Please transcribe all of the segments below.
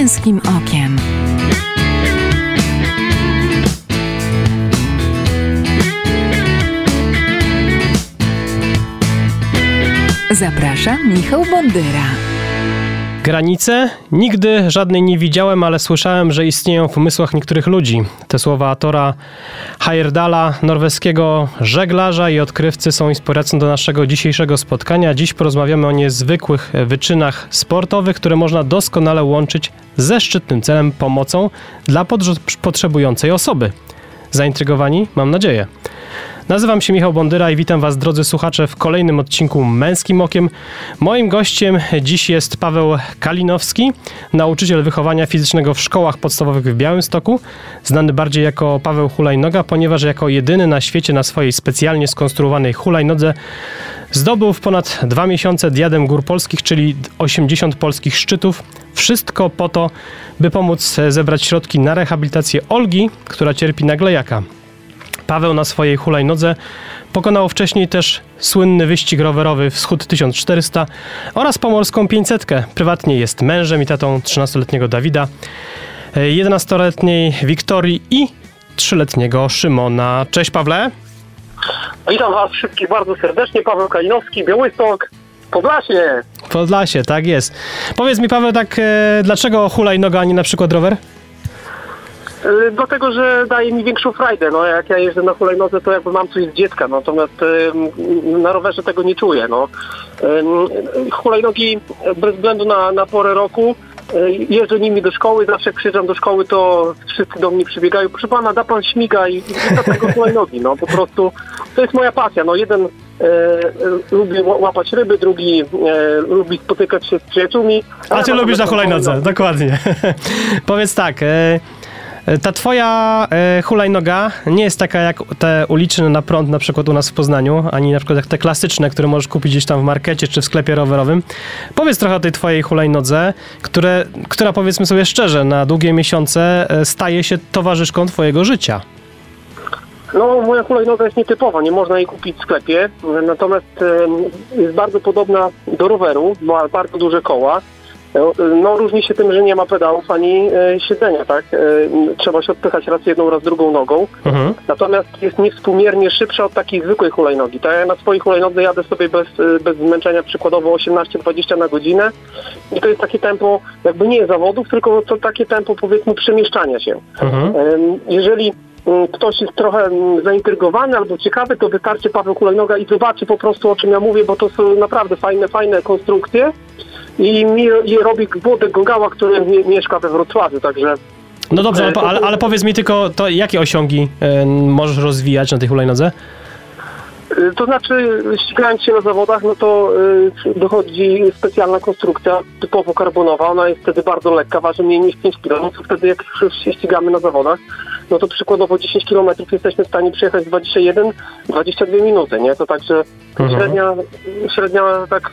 męskim okiem. Zapraszam Michał Bondyra. Granice? Nigdy żadnej nie widziałem, ale słyszałem, że istnieją w umysłach niektórych ludzi. Te słowa Tora Heyerdala, norweskiego żeglarza i odkrywcy są inspiracją do naszego dzisiejszego spotkania. Dziś porozmawiamy o niezwykłych wyczynach sportowych, które można doskonale łączyć ze szczytnym celem pomocą dla potrzebującej osoby. Zaintrygowani? Mam nadzieję. Nazywam się Michał Bondyra i witam Was, drodzy słuchacze, w kolejnym odcinku Męskim Okiem. Moim gościem dziś jest Paweł Kalinowski, nauczyciel wychowania fizycznego w szkołach podstawowych w Białymstoku, znany bardziej jako Paweł Hulajnoga, ponieważ jako jedyny na świecie na swojej specjalnie skonstruowanej hulajnodze zdobył w ponad dwa miesiące diadem gór polskich, czyli 80 polskich szczytów. Wszystko po to, by pomóc zebrać środki na rehabilitację Olgi, która cierpi na glejaka. Paweł na swojej hulajnodze pokonał wcześniej też słynny wyścig rowerowy Wschód 1400 oraz pomorską 500. Prywatnie jest mężem i tatą 13-letniego Dawida, 11-letniej Wiktorii i 3-letniego Szymona. Cześć Pawle. Witam Was wszystkich bardzo serdecznie. Paweł Kalinowski, Białystok, Podlasie. Podlasie, tak jest. Powiedz mi Paweł, tak e, dlaczego hulajnoga, a nie na przykład rower? Y, dlatego, że daje mi większą frajdę. No, jak ja jeżdżę na hulajnodze, to jakby mam coś z dziecka, natomiast na rowerze tego nie czuję. No. Hulajnogi bez względu na, na porę roku y, jeżdżę nimi do szkoły, zawsze jak przyjeżdżam do szkoły, to wszyscy do mnie przybiegają, proszę pana, da pan śmiga i, i dlatego hulajnogi, no po prostu to jest moja pasja, no jeden e, lubi łapać ryby, drugi e, lubi spotykać się z przyjaciółmi. A ty lubisz na hulajnodze, dokładnie. Powiedz tak, e, E, ta twoja e, hulajnoga nie jest taka jak te uliczne na prąd na przykład u nas w Poznaniu, ani na przykład jak te klasyczne, które możesz kupić gdzieś tam w markecie czy w sklepie rowerowym. Powiedz trochę o tej twojej hulajnodze, które, która powiedzmy sobie szczerze, na długie miesiące e, staje się towarzyszką twojego życia. No, moja hulajnoga jest nietypowa, nie można jej kupić w sklepie, natomiast jest bardzo podobna do roweru, ma bardzo duże koła, no różni się tym, że nie ma pedałów ani e, siedzenia, tak? E, trzeba się odpychać raz jedną, raz drugą nogą. Mhm. Natomiast jest niewspółmiernie szybsza od takiej zwykłej hulajnogi. Tak ja na swojej hulajnodze jadę sobie bez, e, bez zmęczenia przykładowo 18-20 na godzinę i to jest takie tempo jakby nie zawodów, tylko to takie tempo powiedzmy przemieszczania się. Mhm. Jeżeli mm, ktoś jest trochę mm, zaintrygowany albo ciekawy, to wystarczy Paweł Hulajnoga i zobaczy po prostu o czym ja mówię, bo to są naprawdę fajne, fajne konstrukcje i i robi Włodek Gogała, który mieszka we Wrocławiu, także... No dobrze, ale, ale, ale powiedz mi tylko, to jakie osiągi y, możesz rozwijać na tej hulajnodze? E, to znaczy, ścigając się na zawodach, no to y, dochodzi specjalna konstrukcja typowo karbonowa. Ona jest wtedy bardzo lekka, waży mniej niż 5 kg. Wtedy jak już się ścigamy na zawodach, no to przykładowo 10 km jesteśmy w stanie przejechać 21-22 minuty, nie? To także mhm. średnia, średnia tak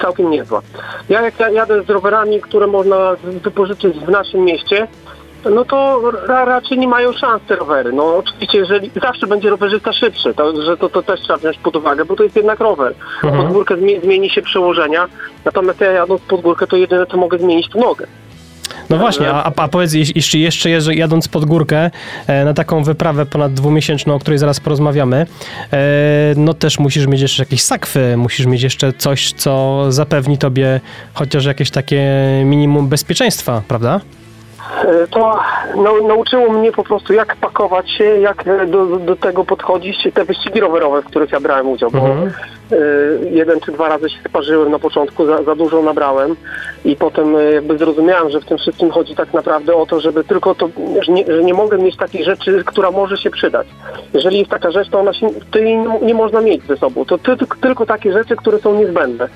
całkiem niezła. Ja jak jadę z rowerami, które można wypożyczyć w naszym mieście, no to ra, raczej nie mają szans te rowery. No oczywiście, jeżeli zawsze będzie rowerzysta szybszy, to, że to, to też trzeba wziąć pod uwagę, bo to jest jednak rower. Mhm. Pod górkę zmieni się przełożenia, natomiast ja jadąc pod górkę, to jedyne co mogę zmienić to nogę. No właśnie, a, a powiedz, jeśli jeszcze jadąc pod górkę e, na taką wyprawę ponad dwumiesięczną, o której zaraz porozmawiamy, e, no też musisz mieć jeszcze jakieś sakwy, musisz mieć jeszcze coś, co zapewni tobie chociaż jakieś takie minimum bezpieczeństwa, prawda? E, to no, nauczyło mnie po prostu jak pakować się, jak do, do tego podchodzić, te wyścigi rowerowe, w których ja brałem udział, bo mhm. Y, jeden czy dwa razy się sparzyłem na początku, za, za dużo nabrałem i potem y, jakby zrozumiałem, że w tym wszystkim chodzi tak naprawdę o to, żeby tylko to, że nie, że nie mogę mieć takiej rzeczy, która może się przydać. Jeżeli jest taka rzecz, to ona się, to nie, nie można mieć ze sobą. To ty, tylko takie rzeczy, które są niezbędne.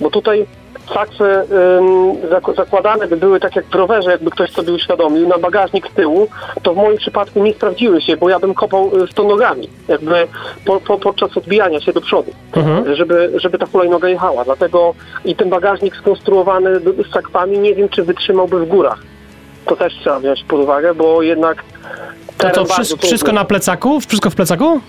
Bo tutaj saksy ym, zakładane by były tak jak w rowerze, jakby ktoś sobie uświadomił, na bagażnik z tyłu, to w moim przypadku nie sprawdziły się, bo ja bym kopał z to nogami, jakby po, po, podczas odbijania się do przodu, mhm. żeby, żeby ta hulajnoga jechała. Dlatego i ten bagażnik skonstruowany z sakwami nie wiem, czy wytrzymałby w górach. To też trzeba wziąć pod uwagę, bo jednak... To, to wszystko, wszystko na plecaku? Wszystko w plecaku?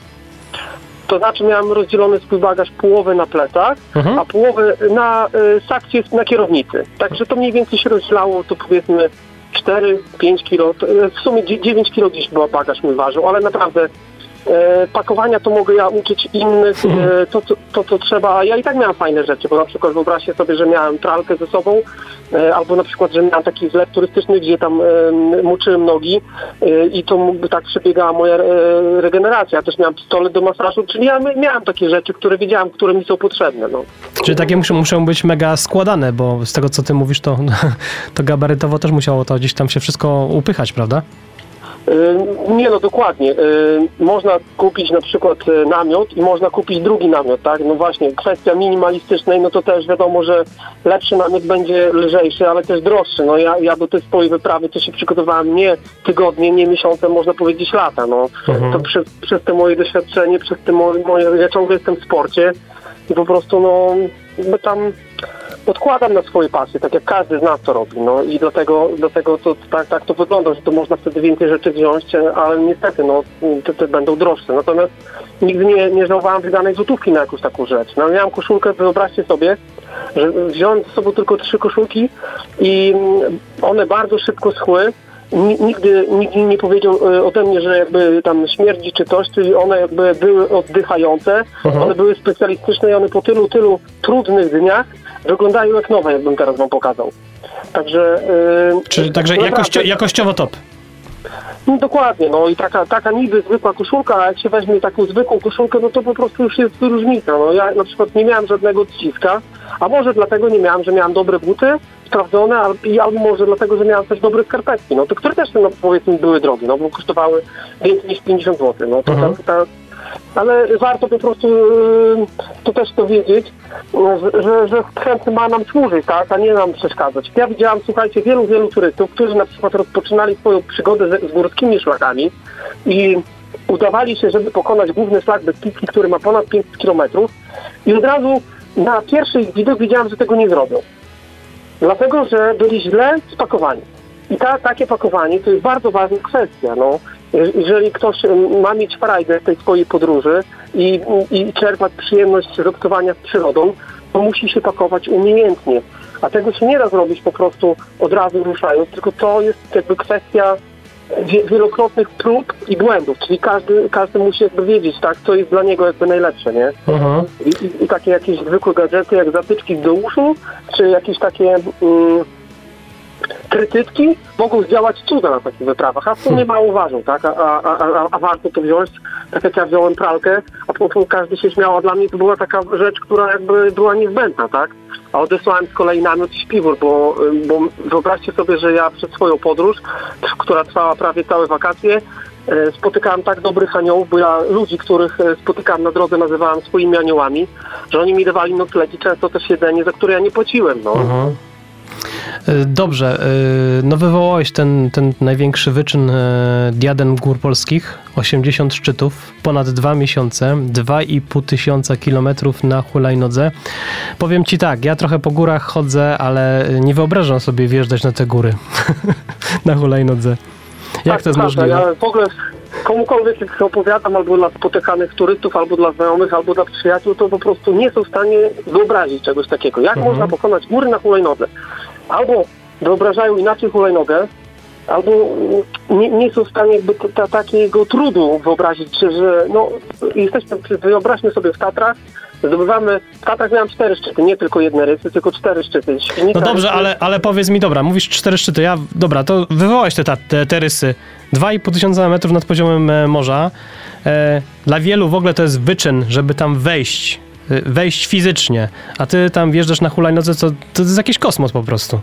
To znaczy miałem rozdzielony swój bagaż połowę na plecach, Mhm. a połowę na y, sakcie na kierownicy. Także to mniej więcej się rozdzielało, to powiedzmy 4-5 kilo, y, w sumie dzie- 9 kilo gdzieś chyba bagaż mi ważył, ale naprawdę pakowania to mogę ja uczyć innych, e, to, to, to co trzeba, ja i tak miałem fajne rzeczy, bo na przykład wyobraźcie sobie, że miałem pralkę ze sobą, e, albo na przykład, że miałem taki zlew turystyczny, gdzie tam e, moczyłem nogi e, i to tak przebiegała moja e, regeneracja. Ja też miałem pistolet do masażu, czyli ja miałem takie rzeczy, które wiedziałem, które mi są potrzebne. No. Czyli takie muszą, muszą być mega składane, bo z tego co ty mówisz, to, to gabarytowo też musiało to gdzieś tam się wszystko upychać, prawda? Y, Nie no, dokładnie. Y, Można kupić na przykład y, namiot i można kupić drugi namiot, tak? No właśnie, kwestia minimalistycznej, no to też wiadomo, że lepszy namiot będzie lżejszy, ale też droższy. No ja, ja do tej swojej wyprawy to się przygotowałem nie tygodnie, nie miesiące, można powiedzieć lata, no. Mhm. To przez, przez te moje doświadczenie, przez te moje, moje, ja ciągle jestem w sporcie i po prostu no, jakby tam odkładam na swoje pasje, tak jak każdy z nas to robi, no i dlatego, dlatego to, tak, tak to wygląda, że to można wtedy więcej rzeczy wziąć, ale niestety, no, te, te będą droższe. Natomiast nigdy nie, nie żałowałem wydanej złotówki na jakąś taką rzecz. No, miałem koszulkę, wyobraźcie sobie, że wziąłem ze sobą tylko trzy koszulki i one bardzo szybko schły. Ni- Nigdy nikt nie powiedział e, ode mnie, że jakby tam śmierdzi czy coś, czyli one jakby były oddychające, Mhm. one były specjalistyczne i one po tylu, tylu trudnych dniach wyglądają jak nowe, jakbym teraz wam pokazał. Także... e, Czyli także jakościo, jakościowo top. No, dokładnie, no i taka, taka niby zwykła koszulka, a jak się weźmie taką zwykłą koszulkę, no to po prostu już jest różnica. No ja na przykład nie miałem żadnego odciska, a może dlatego nie miałem, że miałem dobre buty, sprawdzone, albo może dlatego, że miałem też dobre skarpetki, no to które też no, powiedzmy były drogie, no bo kosztowały więcej niż 50 zł, no to Mhm. ta, ta, ale warto po prostu yy, to też to wiedzieć, no, że, że, sprzęt ma nam służyć, tak, a nie nam przeszkadzać. Ja widziałam, słuchajcie, wielu, wielu turystów, którzy na przykład rozpoczynali swoją przygodę z, górskimi szlakami i udawali się, żeby pokonać główny szlak Beskidzki, który ma ponad 500 km i od razu na pierwszy widok widziałam, że tego nie zrobią. Dlatego, że byli źle spakowani. I ta, takie pakowanie to jest bardzo ważna kwestia. No. Je- Jeżeli ktoś ma mieć frajdę z tej swojej podróży i, i czerpać przyjemność z obcowania z przyrodą, to musi się pakować umiejętnie. A tego się nie da zrobić po prostu od razu ruszając, tylko to jest jakby kwestia wie- wielokrotnych prób i błędów, czyli każdy, każdy musi jakby wiedzieć, tak, co jest dla niego jakby najlepsze, nie? Mhm. I, i, takie jakieś zwykłe gadżety jak zatyczki do uszu, czy jakieś takie mm, krytytki mogą zdziałać cuda na takich wyprawach, a w sumie mało ważą, tak? A, a, a, a, a warto to wziąć, tak jak ja wziąłem pralkę, a potem każdy się śmiał, a dla mnie to była taka rzecz, która jakby była niezbędna, tak? A odesłałem z kolei namiot i śpiwór, bo, bo wyobraźcie sobie, że ja przed swoją podróż, która trwała prawie całe wakacje, e, spotykałem tak dobrych aniołów, bo ja ludzi, których e, spotykałem na drodze nazywałem swoimi aniołami, że oni mi dawali noclegi, często też jedzenie, za które ja nie płaciłem, no. Mhm. Y, Dobrze, y, no wywołałeś ten, ten największy wyczyn y, diadem gór polskich, 80 szczytów, ponad dwa miesiące, 2,5 tysiąca kilometrów na hulajnodze. Powiem ci tak, ja trochę po górach chodzę, ale nie wyobrażam sobie wjeżdżać na te góry na hulajnodze. Jak to jest prawda. możliwe? Ja w ogóle komukolwiek jak opowiadam, albo dla spotykanych turystów, albo dla znajomych, albo dla przyjaciół, to po prostu nie są w stanie wyobrazić czegoś takiego. Jak Mhm. można pokonać góry na hulajnodze? Albo wyobrażają inaczej hulajnogę, albo nie, nie są w stanie jakby t- ta, takiego trudu wyobrazić, że, że no, jesteśmy, wyobraźmy sobie w Tatrach, zdobywamy, w Tatrach miałem cztery szczyty, nie tylko jedne rysy, tylko cztery szczyty. Świnica, No dobrze, rysy, ale, ale powiedz mi, dobra, mówisz cztery szczyty, ja, dobra, to wywołałeś te, te, te rysy. 2,5 tysiąca metrów nad poziomem e, morza. E, dla wielu w ogóle to jest wyczyn, żeby tam wejść, wejść fizycznie, a ty tam wjeżdżasz na hulajnodze, to, to jest jakiś kosmos po prostu.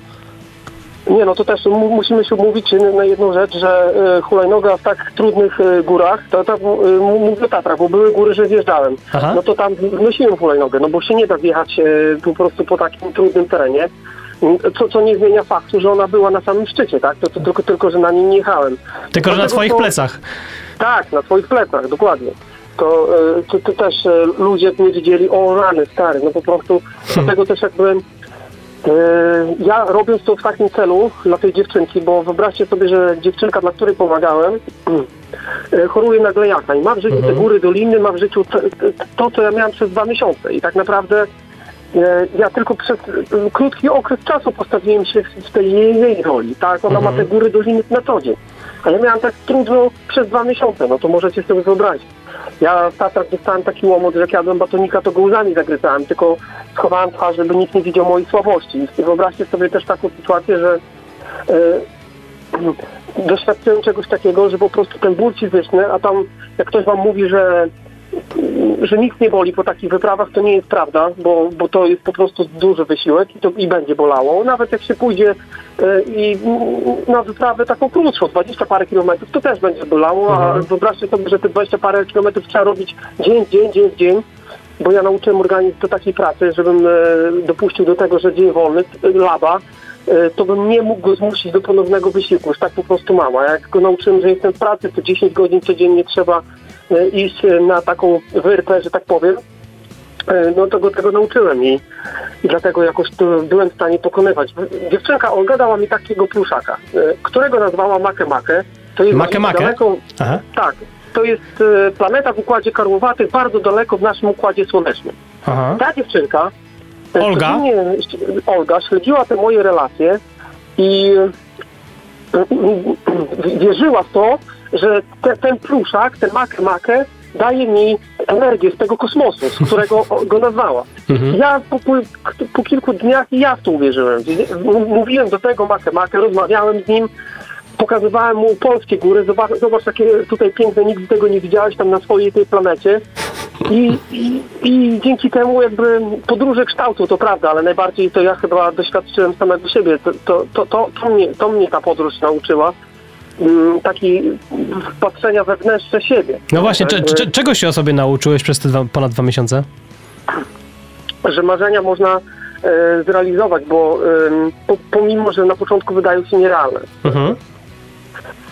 Nie, no to też mu, musimy się umówić na jedną rzecz, że e, hulajnoga w tak trudnych e, górach, to, to e, m- mówię o Tatrach, bo były góry, że zjeżdżałem, Aha. no to tam nosiłem hulajnogę, no bo się nie da wjechać po prostu po takim trudnym terenie, co, co nie zmienia faktu, że ona była na samym szczycie, tak? To, to tylko, tylko, że na niej nie jechałem. Tylko, że na twoich to- plecach. Tak, na twoich plecach, dokładnie. To, e, to, to też e, ludzie mnie widzieli, o rany, stary, no po prostu, dlatego też jakby e, ja robiąc to w takim celu dla tej dziewczynki, bo wyobraźcie sobie, że dziewczynka, dla której pomagałem, choruje na glejaka i ma w życiu te góry, doliny, ma w życiu to, to, co ja miałem przez dwa miesiące. I tak naprawdę ja tylko przez krótki okres czasu postawiłem się w- tej jej, jej roli, tak? Ona ma te góry, doliny na co dzień. A ja miałem tak trudno przez dwa miesiące, no to możecie sobie wyobrazić. Ja w Tatrach dostałem taki łomot, że jak jadłem batonika, to go łzami zagryzałem, tylko schowałem twarz, żeby nikt nie widział mojej słabości. I wyobraźcie sobie też taką sytuację, że e, doświadczyłem czegoś takiego, że po prostu ten ból fizyczny, a tam jak ktoś wam mówi, że że nic nie boli po takich wyprawach, to nie jest prawda, bo, bo to jest po prostu duży wysiłek i to i będzie bolało. Nawet jak się pójdzie e, i na wyprawę taką krótszą, 20 parę kilometrów, to też będzie bolało, a wyobraźcie sobie, że te 20 parę kilometrów trzeba robić dzień, dzień, dzień, dzień, bo ja nauczyłem organizm do takiej pracy, żebym e, dopuścił do tego, że dzień wolny, e, laba, to bym nie mógł go zmusić do ponownego wysiłku. Już tak po prostu mam. A jak go nauczyłem, że jestem w pracy, to 10 godzin codziennie trzeba iść e, na taką wyrpę, że tak powiem, e, no to go tego nauczyłem i, i dlatego jakoś byłem w stanie pokonywać. Dziewczynka Olga dała mi takiego pluszaka, e, którego nazwała Make Make. To jest Make Make? daleko, Aha. tak, to jest e, planeta w Układzie Karłowatym, bardzo daleko w naszym Układzie Słonecznym. Aha. Ta dziewczynka, e, Olga? e, Olga, śledziła te moje relacje i e, e, wierzyła w to, że te, ten pluszak, ten makę makę daje mi energię z tego kosmosu, z którego go nazwała. Ja po, po, po kilku dniach i ja w to uwierzyłem. Mówiłem do tego makę makę, rozmawiałem z nim, pokazywałem mu polskie góry, zobacz, zobacz jakie tutaj piękne, nigdy tego nie widziałeś tam na swojej tej planecie. I, i, I dzięki temu jakby podróże kształtu, to prawda, ale najbardziej to ja chyba doświadczyłem samego siebie. To, to, to, to, mnie, to mnie ta podróż nauczyła. Mm, Taki patrzenia wewnętrzne siebie. No właśnie, cze, cze, czego się o sobie nauczyłeś przez te dwa, ponad dwa miesiące? że marzenia można e, zrealizować, bo pomimo, że na początku wydają się nierealne, Mhm.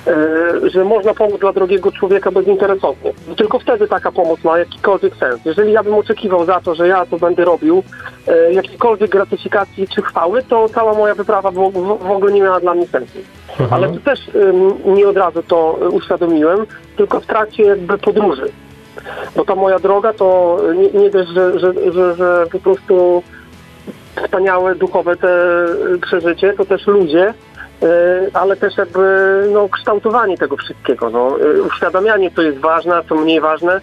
E, że można pomóc dla drugiego człowieka bezinteresownie. Tylko wtedy taka pomoc ma jakikolwiek sens. Jeżeli ja bym oczekiwał za to, że ja to będę robił, e, jakiejkolwiek gratyfikacji czy chwały, to cała moja wyprawa w, ogóle nie miała dla mnie sensu. Ale to też nie od razu to e, uświadomiłem, tylko w trakcie jakby podróży. Bo ta moja droga to nie, nie dość, że, że, że, że po prostu wspaniałe duchowe te y, przeżycie, to też ludzie, ale też jakby no, kształtowanie tego wszystkiego. No, y, uświadamianie, co jest ważne, a co mniej ważne.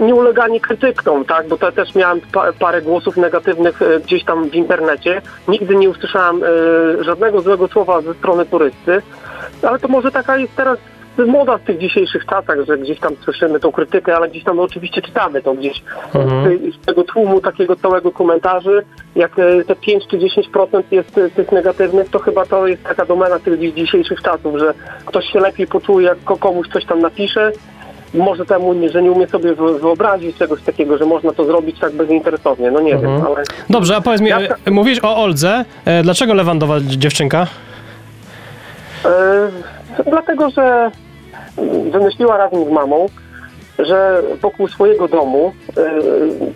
Nie uleganie krytykom, tak, bo to też miałem pa, parę głosów negatywnych e, gdzieś tam w internecie. Nigdy nie usłyszałem żadnego złego słowa ze strony turysty, ale to może taka jest teraz moda w tych dzisiejszych czasach, że gdzieś tam słyszymy tą krytykę, ale gdzieś tam oczywiście czytamy to gdzieś Mhm. z, tego tłumu takiego całego komentarzy, jak e, te 5 czy 10% jest e, tych negatywnych, to chyba to jest taka domena tych dzi- dzisiejszych czasów, że ktoś się lepiej poczuje, jak ko- komuś coś tam napisze, może temu, że nie umie sobie wy- wyobrazić czegoś takiego, że można to zrobić tak bezinteresownie. No nie wiem, ale Dobrze, a powiedz mi, Ja- e, mówisz o Oldze. Dlaczego lewandowa dziewczynka? dlatego, że wymyśliła razem z mamą, że wokół swojego domu e,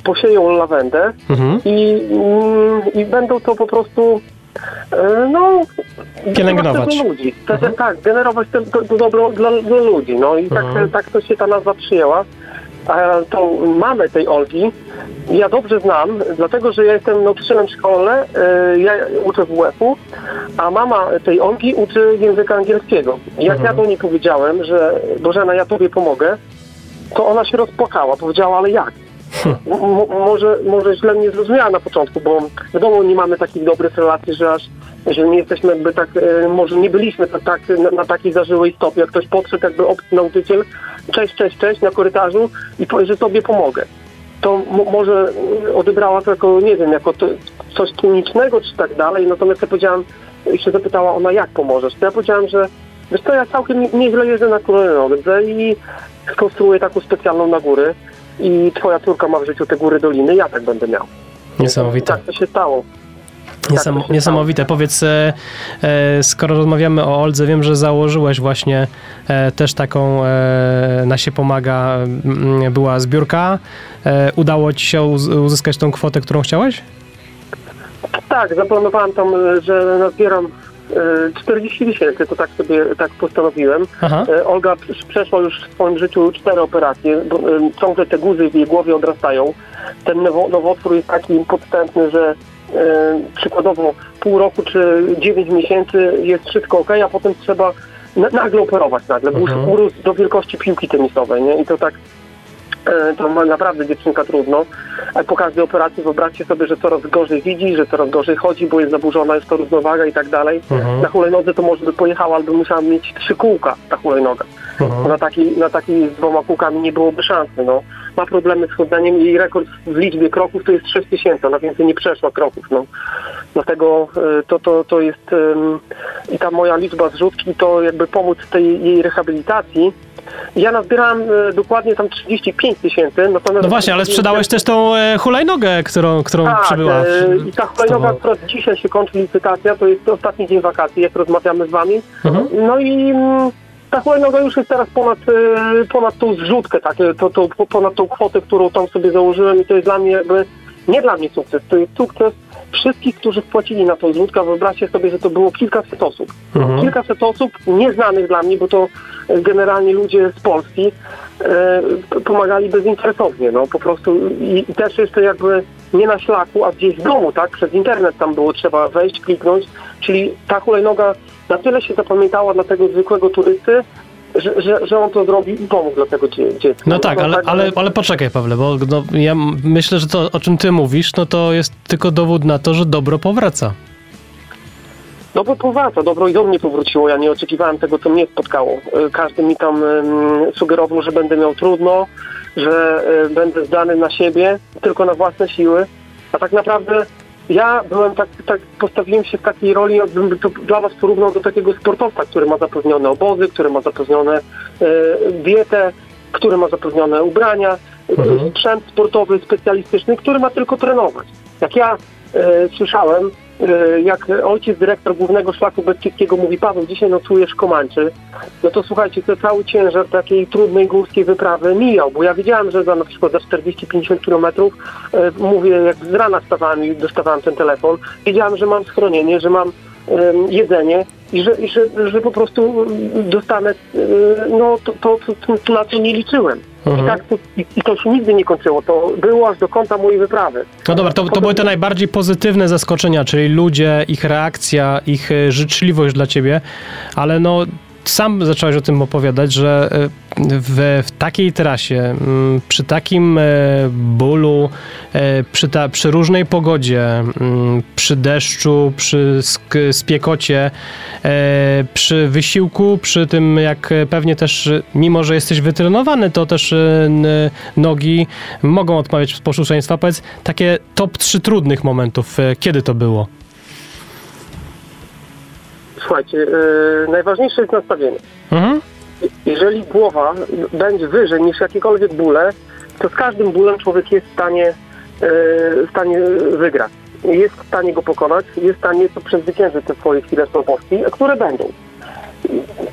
posieją lawendę Mhm. i, mm, i będą to po prostu e, no Pielęgnować. ludzi. Tak, tak, generować to, to, to dobro dla, dla ludzi. No i tak, Mhm. tak to się ta nazwa przyjęła. A tą mamę tej Olgi ja dobrze znam, dlatego że ja jestem nauczycielem w szkole, e, ja uczę w WF-u, a mama tej Olgi uczy języka angielskiego. Jak ja do niej powiedziałem, że Bożena, ja tobie pomogę, to ona się rozpłakała. Powiedziała, ale jak? Może, może źle mnie zrozumiała na początku, bo w domu nie mamy takich dobrych relacji, że aż że nie jesteśmy jakby tak, e, może nie byliśmy tak, tak na, na takiej zażyłej stopie, jak ktoś podszedł jakby obcy nauczyciel, cześć, cześć, cześć na korytarzu i powie, że tobie pomogę. To mo- może odebrała to jako, nie wiem, jako to, coś klinicznego czy tak dalej, natomiast ja powiedziałam, się zapytała ona, jak pomożesz? To ja powiedziałam, że wiesz co, ja całkiem nieźle jeżdżę na kulonodze i skonstruuję taką specjalną na góry i twoja córka ma w życiu te góry doliny, ja tak będę miał. Niesamowite. Tak to się stało. Niesam, to się niesamowite. Powiedz, e, e, skoro rozmawiamy o Oldze, wiem, że założyłeś właśnie e, też taką e, na się pomaga, mm, była zbiórka. E, udało ci się uz- uzyskać tą kwotę, którą chciałeś? Tak, zaplanowałem tam, e, że nazbieram 40 tysięcy, to tak sobie tak postanowiłem. Aha. E, Olga pr- przeszła już w swoim życiu cztery operacje, bo, e, ciągle te guzy w jej głowie odrastają. Ten nowo, nowotwór jest taki podstępny, że e, przykładowo pół roku czy 9 miesięcy jest wszystko ok, a potem trzeba na, nagle operować nagle, bo Mhm. urósł do wielkości piłki tenisowej, nie? I to tak to ma naprawdę dziewczynka trudno. A po każdej operacji wyobraźcie sobie, że coraz gorzej widzi, że coraz gorzej chodzi, bo jest zaburzona jest to równowaga i tak dalej. Mhm. Na hulajnodze to może by pojechała, ale by musiała mieć trzy kółka ta hulajnoga. Mhm. Na takiej, na takiej z dwoma kółkami nie byłoby szansy. No. Ma problemy z chodzeniem i rekord w liczbie kroków to jest 6 tysięcy, ona więcej nie przeszła kroków. No. Dlatego e, to, to, to jest i ta moja liczba zrzutki to jakby pomóc tej jej rehabilitacji. Ja nazbierałem e, dokładnie tam 35 tysięcy. No właśnie, ale sprzedałeś też tą e, hulajnogę, którą, którą tak, I ta hulajnoga, która dzisiaj się kończy licytacja, to jest ostatni dzień wakacji, jak rozmawiamy z wami. Mhm. No i mm, ta hulajnoga już jest teraz ponad, e, ponad tą zrzutkę, tak, e, to, to, po- ponad tą kwotę, którą tam sobie założyłem i to jest dla mnie jakby, nie dla mnie sukces, to jest sukces wszystkich, którzy wpłacili na tą zrzutkę. Wyobraźcie sobie, że to było kilkaset osób. Mhm. Kilkaset osób nieznanych dla mnie, bo to generalnie ludzie z Polski e, pomagali bezinteresownie, no po prostu i, i też jeszcze jakby nie na szlaku, a gdzieś w domu, tak, przez internet tam było trzeba wejść, kliknąć, czyli ta hulajnoga na tyle się zapamiętała dla tego zwykłego turysty, że, że, że on to zrobił i pomógł dla tego dzie- dziecka. No tak, ale, także- ale, ale poczekaj, Pawle, bo no, ja myślę, że to, o czym ty mówisz, no to jest tylko dowód na to, że dobro powraca. Dobro powraca, dobro i do mnie powróciło. Ja nie oczekiwałem tego, co mnie spotkało. E, Każdy mi tam sugerował, że będę miał trudno, że e, będę zdany na siebie, tylko na własne siły. A tak naprawdę ja byłem tak, tak postawiłem się w takiej roli, jakbym to dla was porównał do takiego sportowca, który ma zapewnione obozy, który ma zapewnione e, dietę, który ma zapewnione ubrania, Mhm. sprzęt sportowy specjalistyczny, który ma tylko trenować. Jak ja e, słyszałem, jak ojciec dyrektor głównego szlaku Beskidzkiego mówi, Paweł, dzisiaj nocujesz Komanczy, no to słuchajcie, to cały ciężar takiej trudnej górskiej wyprawy mijał, bo ja wiedziałem, że za na przykład za 40-50 kilometrów, e, mówię, jak z rana wstawałem i dostawałem ten telefon, wiedziałem, że mam schronienie, że mam jedzenie i że, i że, że po prostu dostanę e, no, to, to, to, to, na co nie liczyłem. Mhm. I, tak, to, i, I to się nigdy nie kończyło. To było aż do końca mojej wyprawy. No dobra, to, to były te najbardziej pozytywne zaskoczenia, czyli ludzie, ich reakcja, ich e, życzliwość dla ciebie, ale no sam zacząłeś o tym opowiadać, że e, w, w takiej trasie, mm, przy takim e, bólu, e, przy, ta, przy różnej pogodzie, mm, przy deszczu, przy sk- spiekocie, przy wysiłku, przy tym jak pewnie też, mimo że jesteś wytrenowany, to też nogi mogą odmawiać posłuszeństwa. Powiedz, takie top 3 trudnych momentów, kiedy to było? Słuchajcie, yy, najważniejsze jest nastawienie. Mhm. Jeżeli głowa będzie wyżej niż jakiekolwiek bóle, to z każdym bólem człowiek jest w stanie, yy, w stanie wygrać. Jest w stanie go pokonać, jest w stanie to przezwyciężyć te swoje chwile słabości, które będą.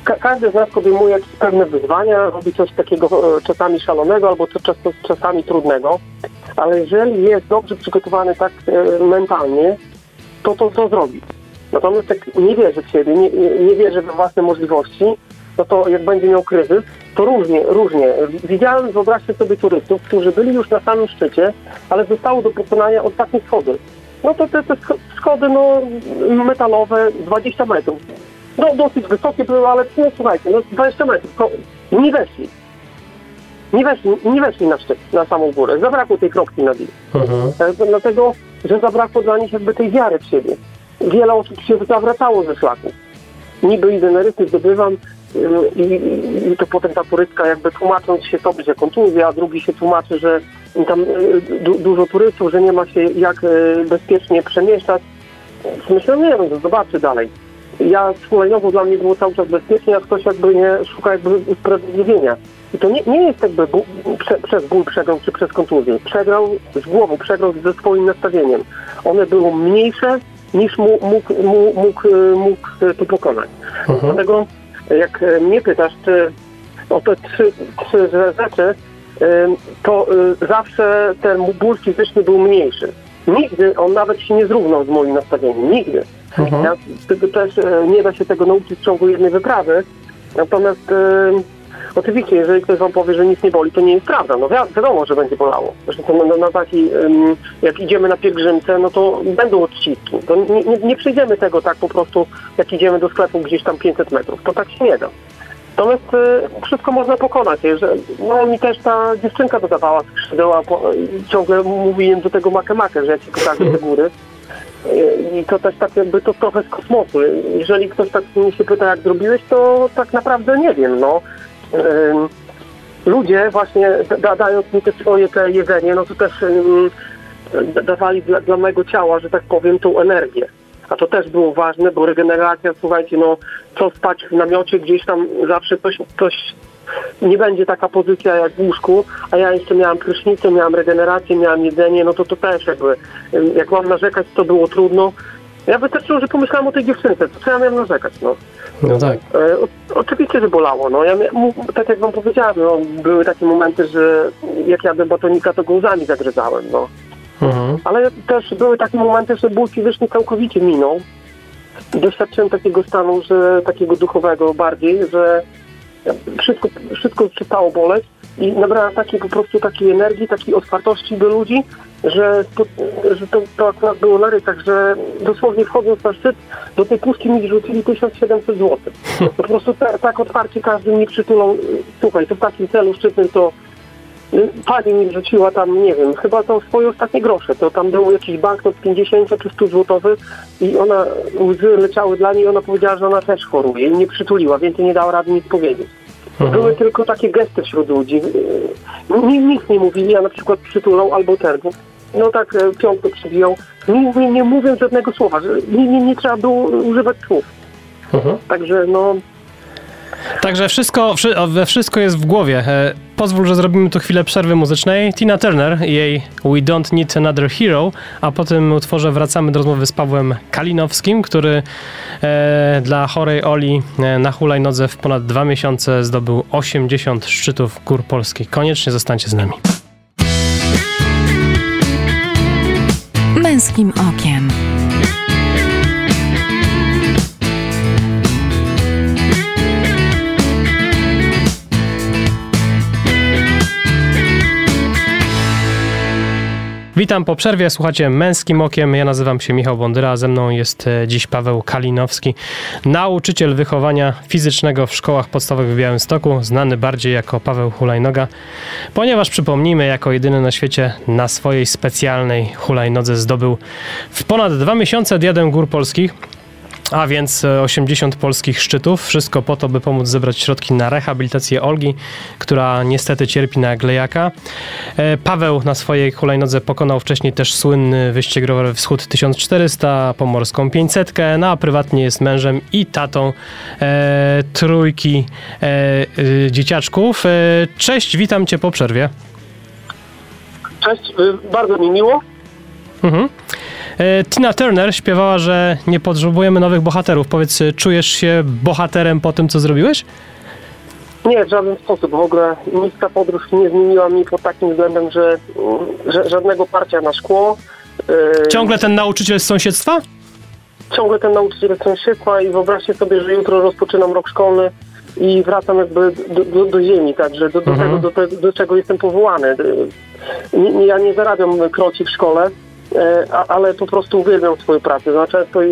Ka- każdy z nas podejmuje jakieś pewne wyzwania, robi coś takiego e, czasami szalonego albo czas, czasami trudnego, ale jeżeli jest dobrze przygotowany tak e, mentalnie, to to co zrobi. Natomiast jak nie wierzy w siebie, nie, nie wierzy we własne możliwości, no to jak będzie miał kryzys, to różnie, różnie. Widziałem, wyobraźcie sobie turystów, którzy byli już na samym szczycie, ale zostało do pokonania ostatnie schody. No to te, te scho- schody no, metalowe, 20 metrów. No dosyć wysokie były, ale no słuchajcie, no 20 metrów, nie weszli. Nie weszli, nie weszli na szczyt, na samą górę. Zabrakło tej kropki na dół. Mhm. E, Dlatego, że zabrakło dla nich jakby tej wiary w siebie. Wiele osób się zawracało ze szlaku. Niby idę na ryty, zdobywam y, i, i, i to potem ta turyska jakby tłumacząc się sobie, że kontuzja, a drugi się tłumaczy, że tam y, du, dużo turystów, że nie ma się jak y, bezpiecznie przemieszczać. Myślę, nie wiem, zobaczy dalej. Ja hulajnogą dla mnie było cały czas bezpiecznie, a ktoś jakby nie szuka jakby usprawiedliwienia. I to nie, nie jest jakby ból, prze, przez ból przegrał czy przez kontuzję. Przegrał z głową, przegrał ze swoim nastawieniem. One było mniejsze niż mu, mógł, mu, mógł, mógł y, to pokonać. Mhm. Dlatego jak y, mnie pytasz, czy o te trzy, trzy rzeczy, to zawsze ten ból fizyczny był mniejszy. Nigdy on nawet się nie zrównał z moim nastawieniem. Nigdy. Mhm. Ja, też e, nie da się tego nauczyć w ciągu jednej wyprawy. Natomiast e, oczywiście, jeżeli ktoś wam powie, że nic nie boli, to nie jest prawda. No wi- wiadomo, że będzie bolało. Zresztą na, na taki, jak idziemy na pielgrzymce, no to będą odciski. To nie, nie, nie przejdziemy tego tak po prostu, jak idziemy do sklepu gdzieś tam 500 metrów. To tak się nie da. Natomiast e, wszystko można pokonać. Że, no mi też ta dziewczynka dodawała skrzydeła i ciągle mówiłem do tego makemakę, że ja ci pokażę te góry. E, I to też tak jakby to trochę z kosmosu. Jeżeli ktoś tak mnie się pyta, jak zrobiłeś, to tak naprawdę nie wiem, no. Ludzie właśnie da, dając mi te swoje te jedzenie, no to też dawali dla, dla mojego ciała, że tak powiem, tą energię. A to też było ważne, bo regeneracja, słuchajcie, no co spać w namiocie, gdzieś tam zawsze coś, coś nie będzie taka pozycja jak w łóżku, a ja jeszcze miałam prysznicę, miałam regenerację, miałam jedzenie, no to to też jakby, jak mam narzekać, to było trudno. Ja wystarczyło, że pomyślałam o tej dziewczynce, co ja miałem narzekać, no. No tak. E, o, oczywiście, że bolało. No. Ja, mia- tak jak wam powiedziałem, no, były takie momenty, że jak jadłem batonika, to go łzami zagryzałem. No. Mhm. Ale też były takie momenty, że ból fizyczny całkowicie minął. Doświadczyłem takiego stanu, że takiego duchowego bardziej, że wszystko, wszystko przestało boleć i nabrałem takiej po prostu takiej energii, takiej otwartości do ludzi, że, że to, to akurat było na rytach, że dosłownie wchodząc na szczyt, do tej puszki mi wrzucili 1700 zł. Po prostu ta, tak otwarcie każdy mi przytulał, słuchaj, to w takim celu szczytnym to y, Pani mi wrzuciła tam, nie wiem, chyba to swoje ostatnie grosze. To tam był jakiś banknot 50 czy 100 złotowy i ona, łzy leciały dla niej i ona powiedziała, że ona też choruje i mnie przytuliła, więcej nie dała rady nic powiedzieć. Były tylko takie gesty wśród ludzi. Yy, Nic, nic nie mówili, a na przykład przytulał albo ten. No tak e, piątkę przybijał. Nie, nie, nie mówiąc żadnego słowa, nie, nie, nie trzeba było używać słów. Mhm. Także no, Także wszystko, we wszystko jest w głowie. E, pozwól, że zrobimy tu chwilę przerwy muzycznej. Tina Turner i jej We Don't Need Another Hero, a po tym utworze wracamy do rozmowy z Pawłem Kalinowskim, który e, dla chorej Oli e, na hulajnodze w ponad dwa miesiące zdobył 80 szczytów gór polskich. Koniecznie zostańcie z nami. Męskim okiem. Witam po przerwie, słuchacie Męskim Okiem. Ja nazywam się Michał Bondyra, a ze mną jest e, dziś Paweł Kalinowski, nauczyciel wychowania fizycznego w szkołach podstawowych w Białymstoku, znany bardziej jako Paweł Hulajnoga, ponieważ przypomnijmy, jako jedyny na świecie na swojej specjalnej hulajnodze zdobył w ponad dwa miesiące diadem gór polskich. A więc e, 80 polskich szczytów. Wszystko po to, by pomóc zebrać środki na rehabilitację Olgi, która niestety cierpi na glejaka. E, Paweł na swojej hulajnodze pokonał wcześniej też słynny wyścig rowerowy Wschód 1400, pomorską 500, no a prywatnie jest mężem i tatą e, trójki e, e, dzieciaczków. E, cześć, witam cię po przerwie. cześć, y, bardzo mi miło. Mhm. E, Tina Turner śpiewała, że nie potrzebujemy nowych bohaterów. Powiedz, e, czujesz się bohaterem po tym, co zrobiłeś? Nie, w żaden sposób. W ogóle nic ta podróż nie zmieniła mnie pod takim względem, że, że żadnego parcia na szkło. y, Ciągle ten nauczyciel z sąsiedztwa? ciągle ten nauczyciel z sąsiedztwa i wyobraźcie sobie, że jutro rozpoczynam rok szkolny i wracam jakby do, do, do ziemi, także do, do Mhm. tego, do, do czego jestem powołany. Nie, nie, ja nie zarabiam kroci w szkole, e, ale po prostu uwielbiam swoją pracę. Znaczy, to, e,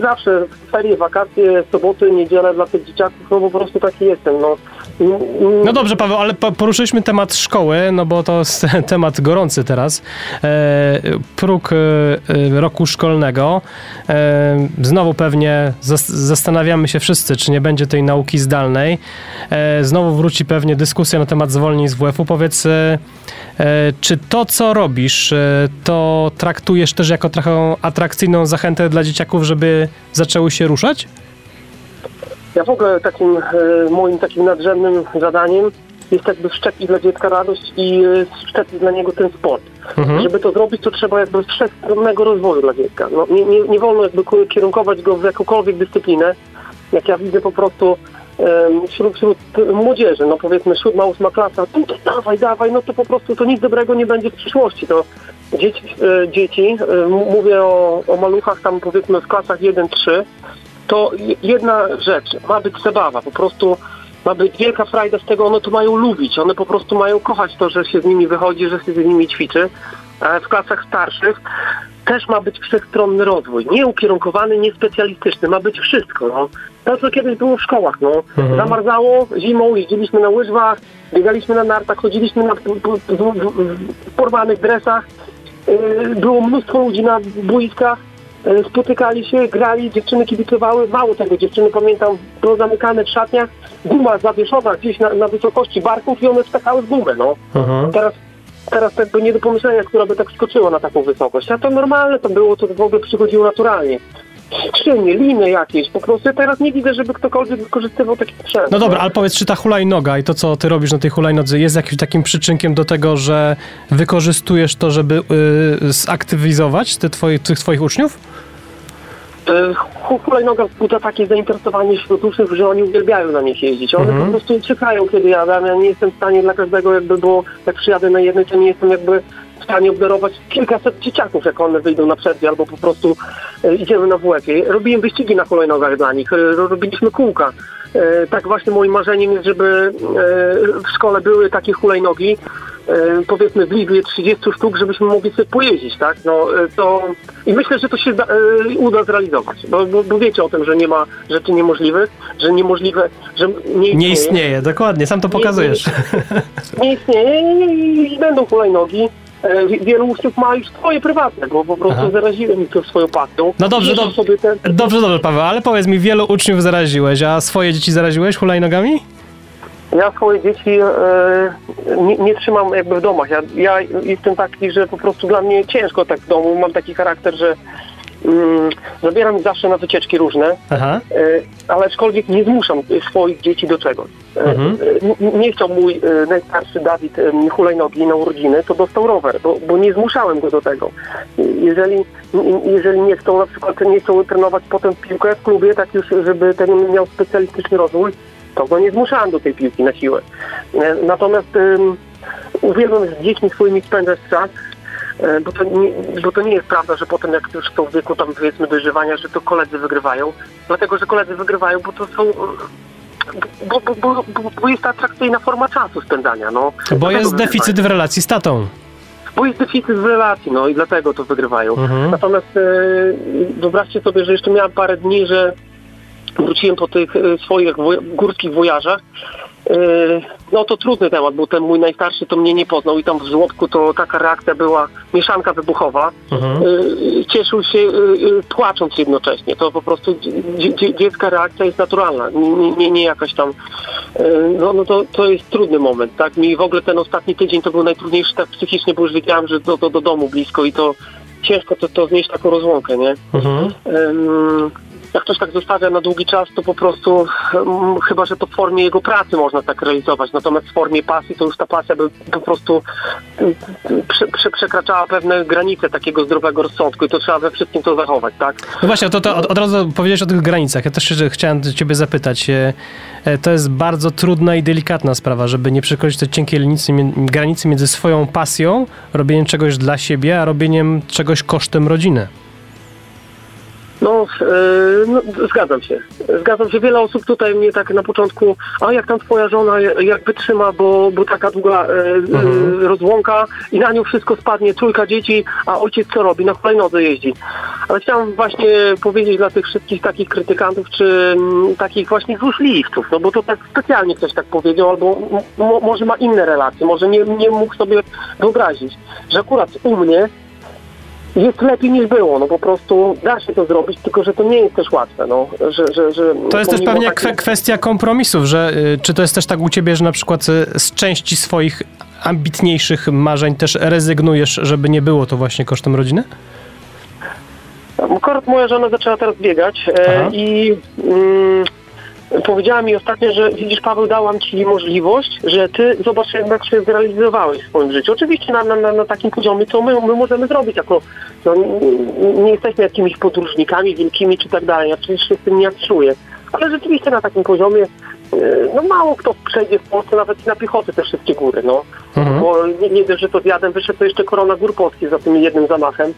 zawsze ferie, wakacje, soboty, niedzielę dla tych dzieciaków, no po prostu taki jestem. No, Mm, mm, No dobrze, Paweł, ale po- poruszyliśmy temat szkoły, no bo to jest temat gorący teraz. E, próg e, e, roku szkolnego. E, znowu pewnie zas- zastanawiamy się wszyscy, czy nie będzie tej nauki zdalnej. E, znowu wróci pewnie dyskusja na temat zwolnień z WF-u. Powiedz, e, e, czy to, co robisz, e, to traktujesz też jako trochę atrakcyjną zachętę dla dzieciaków, żeby zaczęły się ruszać? Ja w ogóle takim e, moim takim nadrzędnym zadaniem jest jakby wszczepić dla dziecka radość i e, wszczepić dla niego ten sport. Mhm. Żeby to zrobić, to trzeba jakby wszechstronnego rozwoju dla dziecka. No, nie, nie, nie wolno jakby kierunkować go w jakąkolwiek dyscyplinę. Jak ja widzę po prostu wśród, wśród młodzieży, no powiedzmy siódma, ósma klasa, no to dawaj, dawaj, no to po prostu to nic dobrego nie będzie w przyszłości. To dzieci, e, dzieci e, mówię o, o maluchach tam powiedzmy w klasach 1-3, to je- jedna rzecz, ma być zabawa, po prostu ma być wielka frajda z tego, one to mają lubić, one po prostu mają kochać to, że się z nimi wychodzi, że się z nimi ćwiczy. W klasach starszych też ma być wszechstronny rozwój, nie ukierunkowany, nie specjalistyczny, ma być wszystko. No. To, co kiedyś było w szkołach, no. Zamarzało zimą, jeździliśmy na łyżwach, biegaliśmy na nartach, chodziliśmy na, w, porwanych dresach, Yy, było mnóstwo ludzi na boiskach, yy, spotykali się, grali, dziewczyny kibicowały, mało tego, dziewczyny pamiętam, było zamykane w szatniach, guma zawieszona gdzieś na, na wysokości barków i one skakały w gumę, no. Mhm. Teraz, teraz tak by nie do pomyślenia, która by tak skoczyła na taką wysokość, a to normalne to było, to w ogóle przychodziło naturalnie. Skrzynie, liny jakieś, po prostu ja teraz nie widzę, żeby ktokolwiek wykorzystywał taki sprzęt. No dobra, ale powiedz, czy ta hulajnoga i to, co ty robisz na tej hulajnodze jest jakimś takim przyczynkiem do tego, że wykorzystujesz to, żeby y, zaktywizować te twoje, tych twoich uczniów? E, hu- Hulajnoga wzbudza takie zainteresowanie wśród uczniów, że oni uwielbiają na nich jeździć. One Mhm. po prostu czekają, kiedy jadę. Ja nie jestem w stanie dla każdego, jakby było, jak przyjadę na jednej, to nie jestem jakby w stanie obdarować kilkaset dzieciaków, jak one wyjdą na przerwie, albo po prostu e, idziemy na WF-ie. Robiłem wyścigi na hulajnogach dla nich, e, robiliśmy kółka. E, tak właśnie moim marzeniem jest, żeby e, w szkole były takie hulajnogi, powiedzmy w liczbie 30 sztuk, żebyśmy mogli sobie pojeździć, tak? No e, to i myślę, że to się da, e, uda zrealizować, bo, bo, bo wiecie o tym, że nie ma rzeczy niemożliwych, że niemożliwe, że nie istnieje, Nie istnieje, dokładnie, sam to pokazujesz. nie istnieje i, i będą hulajnogi. E, wi- Wielu uczniów ma już swoje prywatne, bo po prostu Aha. zaraziłem ich to swoją pasją. No dobrze, Jeżdżą dob- sobie te, Dobrze, dobrze, Paweł, ale powiedz mi, wielu uczniów zaraziłeś, a swoje dzieci zaraziłeś hulajnogami? Ja swoje dzieci e, nie, nie trzymam jakby w domach. Ja, ja jestem taki, że po prostu dla mnie ciężko tak w domu. Mam taki charakter, że mm, zabieram ich zawsze na wycieczki różne, e, ale aczkolwiek nie zmuszam swoich dzieci do czegoś. E, Mhm. e, nie chciał mój e, najstarszy Dawid e, hulajnogi na urodziny, to dostał rower, bo, bo nie zmuszałem go do tego. Jeżeli, jeżeli nie chcą na przykład nie chcą trenować potem w piłkę w klubie, tak już, żeby ten miał specjalistyczny rozwój, to go nie zmuszałem do tej piłki na siłę. E, Natomiast um, uwielbiam z dziećmi swoimi spędzać czas, e, bo to, nie, bo to nie jest prawda, że potem jak już są w wieku tam powiedzmy dojrzewania, że to koledzy wygrywają. Dlatego, że koledzy wygrywają, bo to są... e, Bo, bo, bo, bo, jest atrakcyjna forma czasu spędzania. No. Bo jest wygrywają. deficyt w relacji z tatą. Bo jest deficyt w relacji, no i dlatego to wygrywają. Mhm. Natomiast e, wyobraźcie sobie, że jeszcze miałem parę dni, że wróciłem po tych e, swoich górskich wojażach. E, no to trudny temat, bo ten mój najstarszy to mnie nie poznał i tam w żłobku to taka reakcja była mieszanka wybuchowa. Mhm. E, cieszył się płacząc jednocześnie. To po prostu dzie- dzie- dziecka reakcja jest naturalna, nie, nie, nie jakaś tam. No, no to, to jest trudny moment, tak? Mi w ogóle ten ostatni tydzień to był najtrudniejszy tak psychicznie, bo już wiedziałem, że to, to do domu blisko i to ciężko to, to znieść taką rozłąkę, nie? Mhm. Em, jak ktoś tak zostawia na długi czas, to po prostu em, chyba, że to w formie jego pracy można tak realizować. Natomiast w formie pasji, to już ta pasja by po prostu em, prze, prze, przekraczała pewne granice takiego zdrowego rozsądku i to trzeba we wszystkim to zachować, tak? No właśnie, to, to od, od razu powiedziałeś o tych granicach. Ja też chciałem ciebie zapytać. e, e, To jest bardzo trudna i delikatna sprawa, żeby nie przekroczyć tej cienkiej linicy, granicy między swoją pasją, robieniem czegoś dla siebie, a robieniem czegoś kosztem rodziny. No, e, no, zgadzam się. Zgadzam się. Wiele osób tutaj mnie tak na początku, a jak tam twoja żona, jak wytrzyma, bo, bo taka długa e, Mhm. e, rozłąka i na nią wszystko spadnie, trójka dzieci, a ojciec co robi? Na hulajnodze jeździ. Ale chciałam właśnie powiedzieć dla tych wszystkich takich krytykantów, czy mm, takich właśnie złośliwców, no bo to tak specjalnie ktoś tak powiedział, albo m- mo- może ma inne relacje, może nie, nie mógł sobie wyobrazić, że akurat u mnie jest lepiej niż było, no po prostu da się to zrobić, tylko że to nie jest też łatwe, no, że, że, że To jest też pewnie takich- kwe- kwestia kompromisów, że y, czy to jest też tak u ciebie, że na przykład y, z części swoich ambitniejszych marzeń też rezygnujesz, żeby nie było to właśnie kosztem rodziny? Akurat moja żona zaczęła teraz biegać Aha. e, i mm, powiedziała mi ostatnio, że widzisz Paweł, dałam ci możliwość, że ty zobacz jak się zrealizowałeś w swoim życiu. Oczywiście na, na, na, takim poziomie, co my, my możemy zrobić jako, no, nie jesteśmy jakimiś podróżnikami wielkimi czy tak dalej, ja przecież się z tym nie czuję. Ale rzeczywiście na takim poziomie, y, no mało kto przejdzie w Polsce nawet na piechotę te wszystkie góry, no. Mhm. Bo nie, nie dość, że to zjadem, wyszedł to jeszcze Korona Gór Polskich za tym jednym zamachem.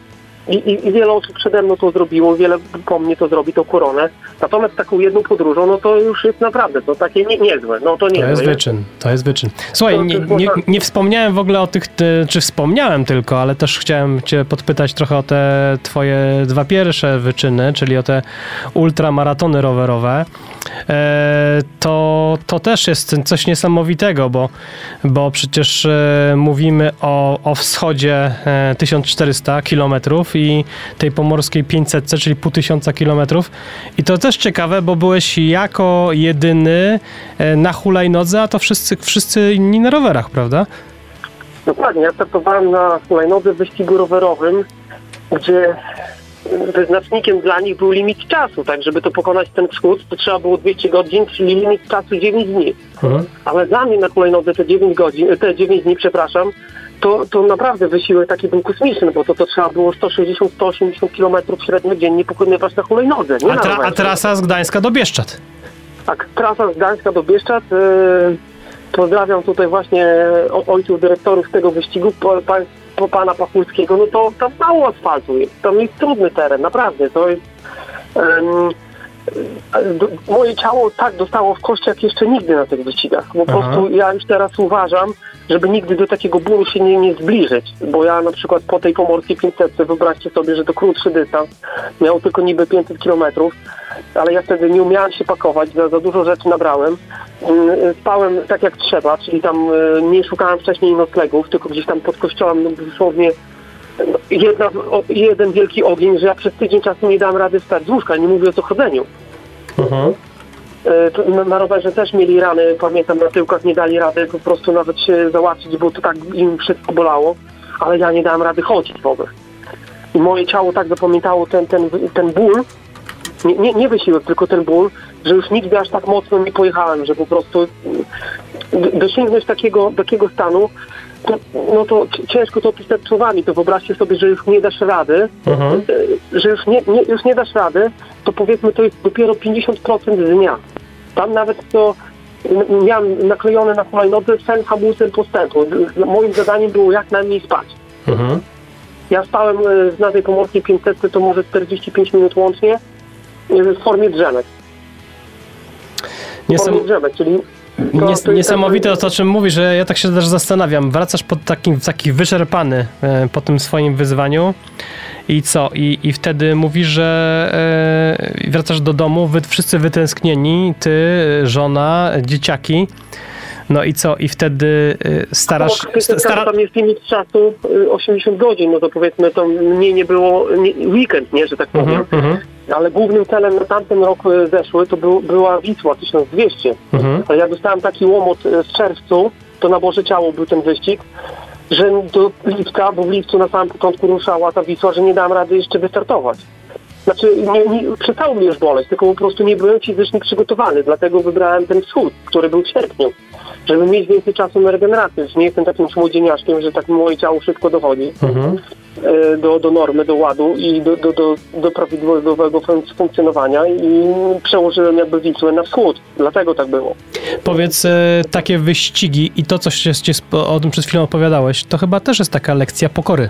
I, i, I wiele osób przede mną to zrobiło, wiele po mnie to zrobi, tą koronę. Natomiast taką jedną podróżą, no to już jest naprawdę, to takie nie, niezłe. No to nie To jest wyczyn, to jest wyczyn. Słuchaj, To- nie, to- nie, nie wspomniałem w ogóle o tych, ty- czy wspomniałem tylko, ale też chciałem cię podpytać trochę o te twoje dwa pierwsze wyczyny, czyli o te ultramaratony rowerowe. E, to, to też jest coś niesamowitego, bo, bo przecież e, mówimy o, o wschodzie e, 1400 kilometrów i tej pomorskiej 500, czyli pół tysiąca kilometrów. I to też ciekawe, bo byłeś jako jedyny e, na hulajnodze, a to wszyscy, wszyscy inni na rowerach, prawda? Dokładnie, ja startowałem na hulajnodze w wyścigu rowerowym, gdzie wyznacznikiem dla nich był limit czasu, tak, żeby to pokonać ten wschód, to trzeba było 200 godzin, czyli limit czasu 9 dni. Mhm. Ale dla mnie na hulajnodze te 9 godzin, te 9 dni, przepraszam, to, to naprawdę wysiłek taki był kosmiczny, bo to, to trzeba było 160-180 km średnio dziennie pokonywać na hulajnodze, nie A, tra, a trasa z Gdańska do Bieszczad. Tak, trasa z Gdańska do Bieszczad. e, Pozdrawiam tutaj właśnie o- ojców dyrektorów tego wyścigu, po, pa, po pana Pachulskiego. No to tam mało asfaltu jest. Tam jest trudny teren, naprawdę. To jest... e, do, moje ciało tak dostało w kości jak jeszcze nigdy na tych wyścigach. Po Aha. prostu ja już teraz uważam, żeby nigdy do takiego bólu się nie, nie zbliżyć. Bo ja na przykład po tej pomorskiej 500, wyobraźcie sobie, że to krótszy dystans, miał tylko niby 500 kilometrów, ale ja wtedy nie umiałem się pakować, za, za dużo rzeczy nabrałem. Mm, Spałem tak jak trzeba, czyli tam e, nie szukałem wcześniej noclegów, tylko gdzieś tam pod kościołem, no dosłownie no, jedna, jeden wielki ogień, że ja przez tydzień czasu nie dałem rady wstać z łóżka, nie mówię o co chodzeniu. Mhm. E, Na, na rowerze też mieli rany, pamiętam, na tyłkach nie dali rady po prostu nawet się załatwić, bo to tak im wszystko bolało, ale ja nie dałem rady chodzić w ogóle. I moje ciało tak zapamiętało ten, ten, ten ból, nie, nie, nie wysiłek, tylko ten ból, że już nigdy aż tak mocno nie pojechałem, że po prostu mm, dosięgnąć takiego, takiego stanu, to, no to ciężko to opisać słowami, to wyobraźcie sobie, że już nie dasz rady, Mhm. e, że już nie, nie, już nie dasz rady, to powiedzmy to jest dopiero 50% dnia. Tam nawet to miałem naklejone na hulajnodze sen hamulcem postępu. Moim zadaniem było jak najmniej spać. Mhm. Ja spałem e, na tej pomorskiej 500 to może 45 minut łącznie w formie drzemek. W formie drzemek, czyli nies, niesamowite to, o czym mówisz, że ja tak się też zastanawiam. Wracasz pod takim, taki wyczerpany e, po tym swoim wyzwaniu i co? I, i wtedy mówisz, że e, wracasz do domu, wy wszyscy wytęsknieni, ty, żona, dzieciaki. No i co? I wtedy e, starasz... Stara, tam jest limit czasu y, 80 godzin, no to powiedzmy to mniej nie było nie, weekend, nie, że tak powiem. mhm, mhm, Ale głównym celem na tamten rok y, zeszły to był, była Wisła 1200. mhm. Ja dostałem taki łomot y, w czerwcu, to na Boże Ciało był ten wyścig, że do lipca, bo w lipcu na samym początku ruszała ta Wisła, że nie dałem rady jeszcze wystartować. Znaczy, nie, nie, przestało mnie już boleć, tylko po prostu nie byłem fizycznie przygotowany, dlatego wybrałem ten wschód, który był w sierpniu, żeby mieć więcej czasu na regenerację. Już nie jestem takim młodzieniaszkiem, że tak moje ciało szybko dochodzi Mhm. e, do, do normy, do ładu i do, do, do, do prawidłowego fun- funkcjonowania i przełożyłem jakby Wisłę na wschód. Dlatego tak było. Powiedz, e, takie wyścigi i to, co się, się o tym przed chwilą opowiadałeś, to chyba też jest taka lekcja pokory.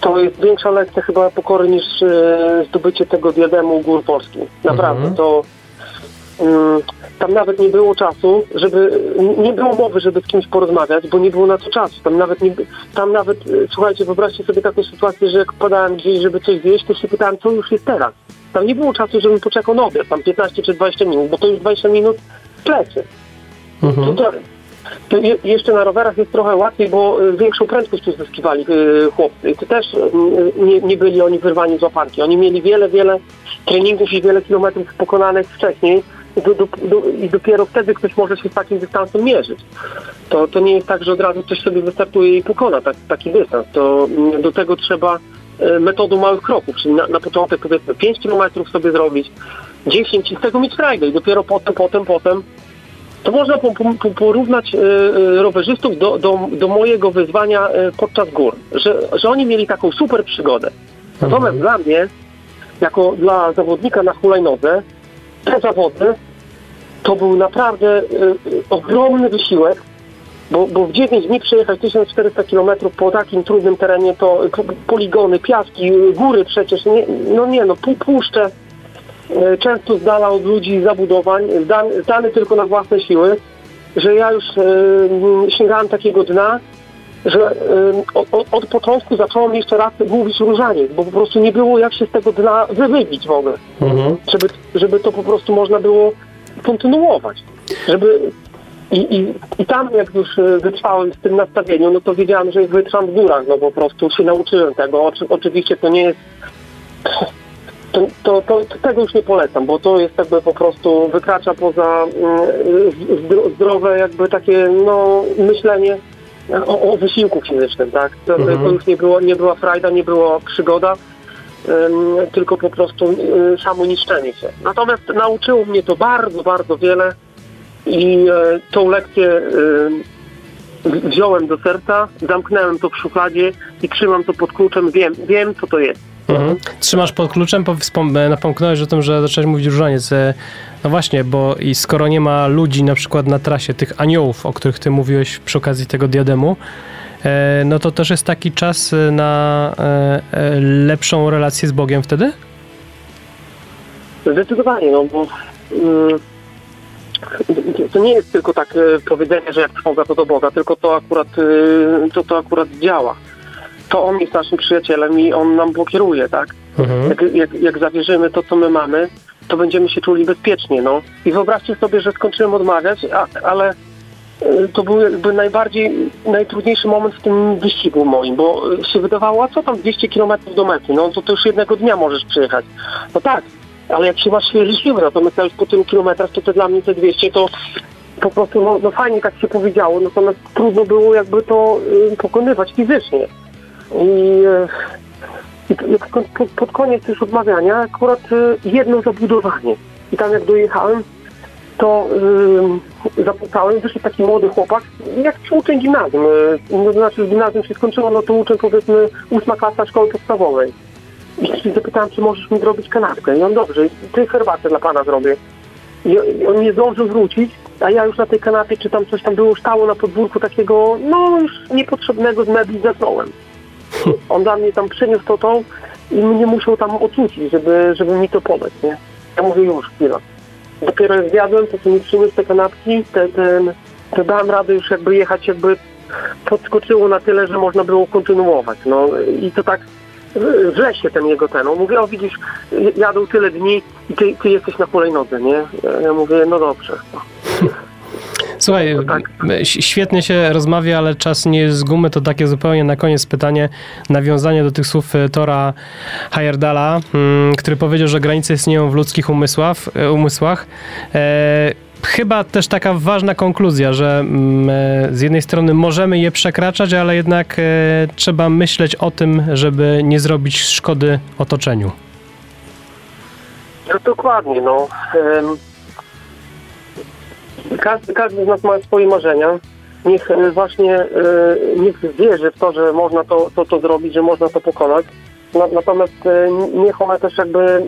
To jest większa lekcja chyba pokory niż e, zdobycie tego diademu gór polskich. Naprawdę, Mhm. to tam nawet nie było czasu, żeby, nie było mowy, żeby z kimś porozmawiać, bo nie było na to czasu. Tam nawet, nie, tam nawet e, słuchajcie, wyobraźcie sobie taką sytuację, że jak padałem gdzieś, żeby coś zjeść, to się pytałem, co już jest teraz. Tam nie było czasu, żebym poczekał na obiad, tam 15 czy 20 minut, bo to już 20 minut w plecy. Mhm. To, to je, jeszcze na rowerach jest trochę łatwiej, bo y, większą prędkość uzyskiwali y, chłopcy. To też y, nie, nie byli oni wyrwani z łapanki. Oni mieli wiele, wiele treningów i wiele kilometrów pokonanych wcześniej do, do, do, i dopiero wtedy ktoś może się z takim dystansem mierzyć. To, to nie jest tak, że od razu ktoś sobie wystartuje i pokona tak, taki dystans. To mm, do tego trzeba y, metodą małych kroków, czyli na, na początek powiedzmy 5 kilometrów sobie zrobić, 10 i z tego mieć frajdę i dopiero potem, potem, potem to można po, po, porównać e, e, rowerzystów do, do, do mojego wyzwania e, podczas gór, że, że oni mieli taką super przygodę. Natomiast dla mnie, jako dla zawodnika na hulajnodze, te zawody to był naprawdę y, y, ogromny wysiłek, bo, bo w 9 dni przejechać 1400 km po takim trudnym terenie, to poligony, piaski, y, góry przecież, nie, no nie no, puszcze, często z dala od ludzi, zabudowań, zdany, zdany tylko na własne siły, że ja już y, sięgałem takiego dna, że od, od początku zacząłem jeszcze raz mówić różaniec, bo po prostu nie było jak się z tego dna wywybić w ogóle, Mhm. żeby, żeby to po prostu można było kontynuować. Żeby i, i, I tam jak już y, wytrwałem w tym nastawieniu, no to wiedziałem, że wytrzam w górach, no po prostu się nauczyłem tego. Oczy, oczywiście to nie jest to, to, to, to tego już nie polecam, bo to jest jakby po prostu wykracza poza mm, zdro, zdrowe jakby takie no myślenie o, o wysiłku fizycznym, tak? To, Mhm. to już nie było, nie była frajda, nie była przygoda, tylko po prostu y, samo niszczenie się. Natomiast nauczyło mnie to bardzo, bardzo wiele i e, tą lekcję wziąłem do serca, zamknąłem to w szufladzie i trzymam to pod kluczem, wiem, wiem co to jest. Mhm. Trzymasz pod kluczem, e, napomknąłeś o tym, że zacząłeś mówić różaniec. E, No właśnie, bo i skoro nie ma ludzi na przykład na trasie, tych aniołów, o których ty mówiłeś przy okazji tego diademu, no to też jest taki czas e, na e, e, lepszą relację z Bogiem wtedy? Zdecydowanie, no bo mm, to nie jest tylko tak e, powiedzenie, że jak trwoga to do Boga, tylko to akurat, e, to, to akurat działa. To On jest naszym przyjacielem i On nam pokieruje, tak? Mhm. Jak, jak, jak zawierzymy to, co my mamy, to będziemy się czuli bezpiecznie, no. I wyobraźcie sobie, że skończyłem odmawiać, a, ale e, to był jakby najbardziej, najtrudniejszy moment w tym wyścigu moim, bo e, się wydawało, a co tam 200 km do mety, no to, to już jednego dnia możesz przyjechać. No tak, ale jak się masz świeże siły, natomiast ja już po tylu kilometrach, to te dla mnie te 200 to po prostu, no, no fajnie tak się powiedziało, natomiast trudno było jakby to y, pokonywać fizycznie. I, to- pod, pod, pod koniec już odmawiania akurat y, jedno zabudowanie. I tam jak dojechałem, to y, zapukałem, wyszedł taki młody chłopak, jak przy uczeń gimnazjum. Y, no, to znaczy gimnazjum się skończyło, no to uczeń powiedzmy ósma klasa szkoły podstawowej. I się zapytałem, czy możesz mi zrobić kanapkę. I on dobrze, ty herbatę dla pana zrobię. I i on nie zdążył wrócić, a ja już na tej kanapie, czy tam coś tam było, stało na podwórku takiego, no już niepotrzebnego z mebli zasnąłem. On dla mnie tam przyniósł to tą i mnie musiał tam ocucić, żeby, żeby mi to podać, nie? Ja mówię już, chwila. Dopiero jak zjadłem, to mi przyniósł te kanapki, te, ten, to dałem radę już jakby jechać, jakby podskoczyło na tyle, że można było kontynuować. No i to tak w lesie ten jego ten. On mówi, o widzisz, jadą tyle dni i ty, ty jesteś na hulajnodze, nie? Ja mówię, no dobrze. Słuchaj, No tak. ś- świetnie się rozmawia, ale czas nie jest z gumy. To takie zupełnie na koniec pytanie, nawiązanie do tych słów e, Tora Heyerdala, mm, który powiedział, że granice istnieją w ludzkich umysłach. e, umysłach. E, Chyba też taka ważna konkluzja, że mm, e, z jednej strony możemy je przekraczać, ale jednak e, trzeba myśleć o tym, żeby nie zrobić szkody otoczeniu. No dokładnie, no. Każdy, każdy z nas ma swoje marzenia. Niech e, właśnie e, niech wierzy w to, że można to, to, to zrobić, że można to pokonać. Na, natomiast e, niech one też jakby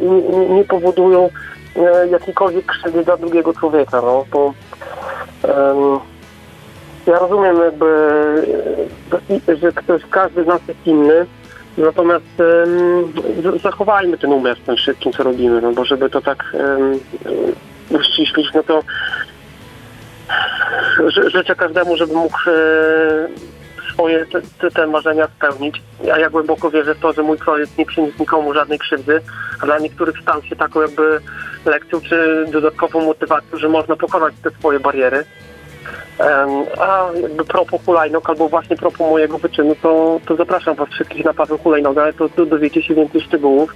nie, powodują jakiejkolwiek krzywdy dla drugiego człowieka, no bo em, ja rozumiem jakby, że ktoś, każdy z nas jest inny, Natomiast z- zachowajmy ten umiar w tym wszystkim, co robimy, no bo żeby to tak um, uściślić, no to życzę każdemu, żeby mógł e, swoje te, te, marzenia spełnić. Ja, ja głęboko wierzę w to, że mój projekt nie przyniósł nikomu żadnej krzywdy, a dla niektórych stał się taką jakby lekcją czy dodatkową motywacją, że można pokonać te swoje bariery. A jakby propos hulajnog, albo właśnie propos mojego wyczynu, to, to zapraszam Was wszystkich na Paweł Hulajnoga, to, to dowiecie się więcej szczegółów.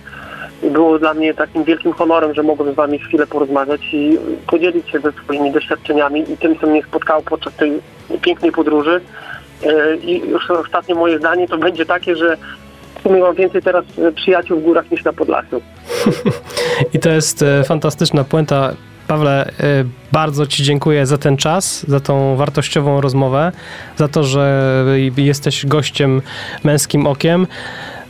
Było dla mnie takim wielkim honorem, że mogłem z Wami chwilę porozmawiać i podzielić się ze swoimi doświadczeniami i tym, co mnie spotkało podczas tej pięknej podróży. E, I już ostatnie moje zdanie to będzie takie, że sumie mam więcej teraz e, przyjaciół w górach niż na Podlasiu. I to jest e, fantastyczna puenta. Pawle, bardzo Ci dziękuję za ten czas, za tą wartościową rozmowę, za to, że jesteś gościem męskim okiem,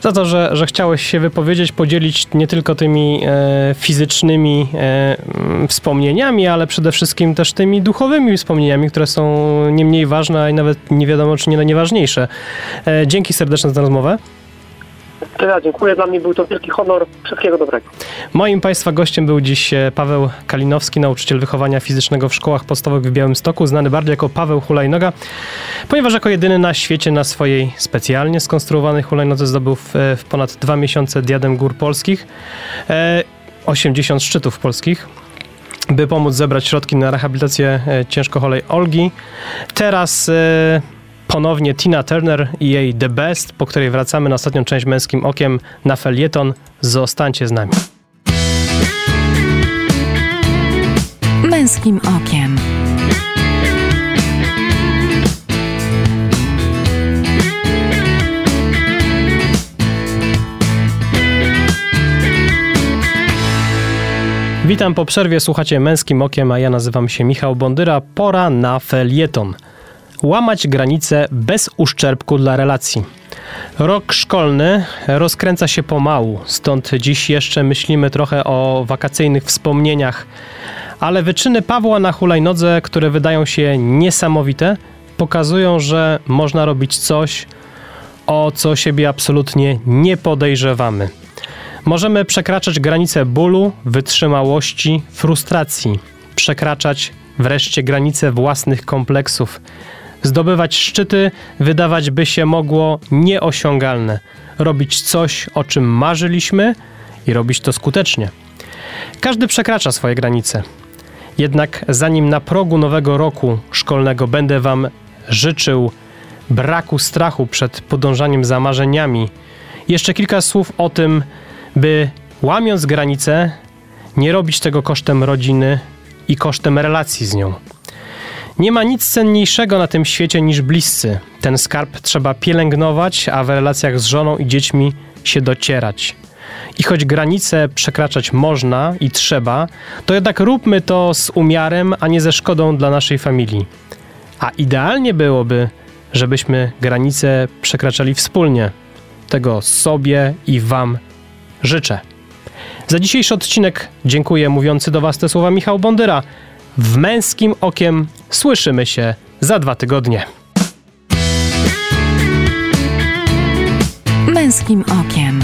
za to, że, że chciałeś się wypowiedzieć, podzielić nie tylko tymi e, fizycznymi e, mm, wspomnieniami, ale przede wszystkim też tymi duchowymi wspomnieniami, które są nie mniej ważne, a nawet nie wiadomo, czy nie najważniejsze. E, dzięki serdeczne za tę rozmowę. To ja dziękuję, dla mnie był to wielki honor. Wszystkiego dobrego. Moim Państwa gościem był dziś e, Paweł Kalinowski, nauczyciel wychowania fizycznego w szkołach podstawowych w Białymstoku, znany bardziej jako Paweł Hulajnoga, ponieważ jako jedyny na świecie na swojej specjalnie skonstruowanej hulajnodze zdobył w, e, ponad dwa miesiące diadem gór polskich, e, 80 szczytów polskich by pomóc zebrać środki na rehabilitację e, ciężko chorej Olgi. Teraz e, ponownie Tina Turner i jej The Best, po której wracamy na ostatnią część Męskim Okiem na felieton. Zostańcie z nami. Męskim okiem. Witam po przerwie, słuchacie Męskim Okiem, a ja nazywam się Michał Bondyra. Pora na felieton. Łamać granice bez uszczerbku dla relacji. Rok szkolny rozkręca się pomału, stąd dziś jeszcze myślimy trochę o wakacyjnych wspomnieniach, ale wyczyny Pawła na hulajnodze, które wydają się niesamowite, pokazują, że można robić coś, o co siebie absolutnie nie podejrzewamy. Możemy przekraczać granice bólu, wytrzymałości, frustracji, przekraczać wreszcie granice własnych kompleksów, zdobywać szczyty, wydawać by się mogło nieosiągalne, robić coś, o czym marzyliśmy i robić to skutecznie. Każdy przekracza swoje granice. Jednak zanim na progu nowego roku szkolnego będę Wam życzył braku strachu przed podążaniem za marzeniami, jeszcze kilka słów o tym, by łamiąc granice, nie robić tego kosztem rodziny i kosztem relacji z nią. Nie ma nic cenniejszego na tym świecie niż bliscy. Ten skarb trzeba pielęgnować, a w relacjach z żoną i dziećmi się docierać. I choć granice przekraczać można i trzeba, to jednak róbmy to z umiarem, a nie ze szkodą dla naszej familii. A idealnie byłoby, żebyśmy granice przekraczali wspólnie. Tego sobie i Wam życzę. Za dzisiejszy odcinek dziękuję mówiący do Was te słowa Michał Bondyra. W męskim okiem słyszymy się za dwa tygodnie. Męskim okiem.